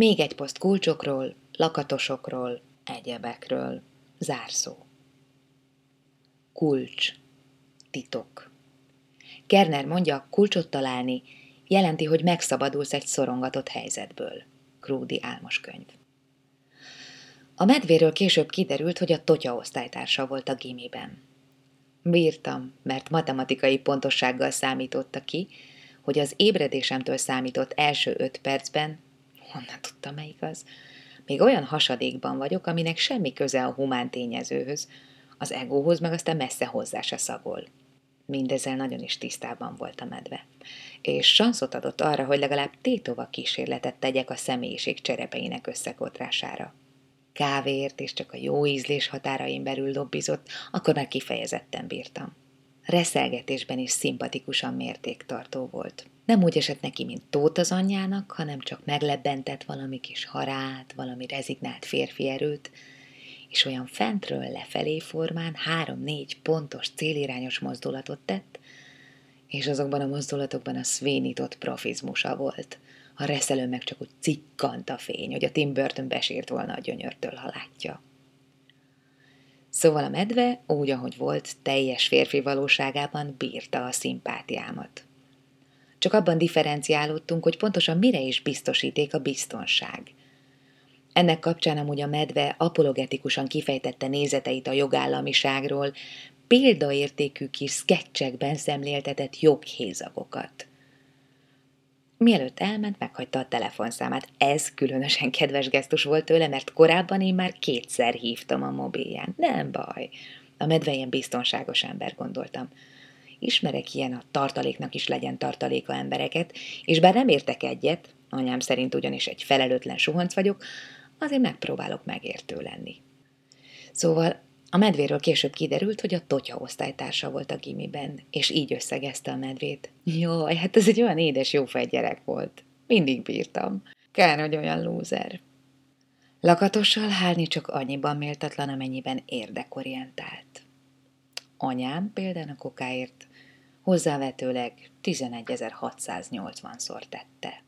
Még egy poszt kulcsokról, lakatosokról, egyebekről. Zárszó. Kulcs. Titok. Kerner mondja, kulcsot találni jelenti, hogy megszabadulsz egy szorongatott helyzetből. Krúdi álmos könyv. A medvéről később kiderült, hogy a totya osztálytársa volt a gimiben. Bírtam, mert matematikai pontossággal számította ki, hogy az ébredésemtől számított első öt percben, honnan tudtam, melyik az, még olyan hasadékban vagyok, aminek semmi köze a humán tényezőhöz, az egóhoz meg aztán messze hozzá se szagol. Mindezzel nagyon is tisztában volt a medve, és sanszot adott arra, hogy legalább tétova kísérletet tegyek a személyiség cserepeinek összekotrására. Kávéért és csak a jó ízlés határain belül lobbizott, akkor már kifejezetten bírtam. Reszelgetésben is szimpatikusan mértéktartó volt. Nem úgy esett neki, mint Tóth az anyjának, hanem csak meglebbentett valami kis harát, valami rezignált férfi erőt, és olyan fentről lefelé formán három-négy pontos, célirányos mozdulatot tett, és azokban a mozdulatokban a szvénított profizmusa volt. A reszelő meg csak úgy cikkant a fény, hogy a Tim Burton besírt volna a gyönyörtől, ha látja. Szóval a medve, úgy, ahogy volt, teljes férfi valóságában bírta a szimpátiámat. Csak abban differenciálódtunk, hogy pontosan mire is biztosíték a biztonság – ennek kapcsán amúgy a medve apologetikusan kifejtette nézeteit a jogállamiságról, példaértékű kis sketchekben szemléltetett joghézagokat. Mielőtt elment, meghagyta a telefonszámát. Ez különösen kedves gesztus volt tőle, mert korábban én már kétszer hívtam a mobilján. Nem baj. A medve ilyen biztonságos ember, gondoltam. Ismerek ilyen a tartaléknak is legyen tartaléka embereket, és bár nem értek egyet, anyám szerint ugyanis egy felelőtlen suhanc vagyok, azért megpróbálok megértő lenni. Szóval a medvéről később kiderült, hogy a Totya osztálytársa volt a gimiben, és így összegezte a medvét. Jaj, hát ez egy olyan édes, jó gyerek volt. Mindig bírtam. Kár, hogy olyan lúzer. Lakatossal hálni csak annyiban méltatlan, amennyiben érdekorientált. Anyám például a kokáért hozzávetőleg 11.680-szor tette.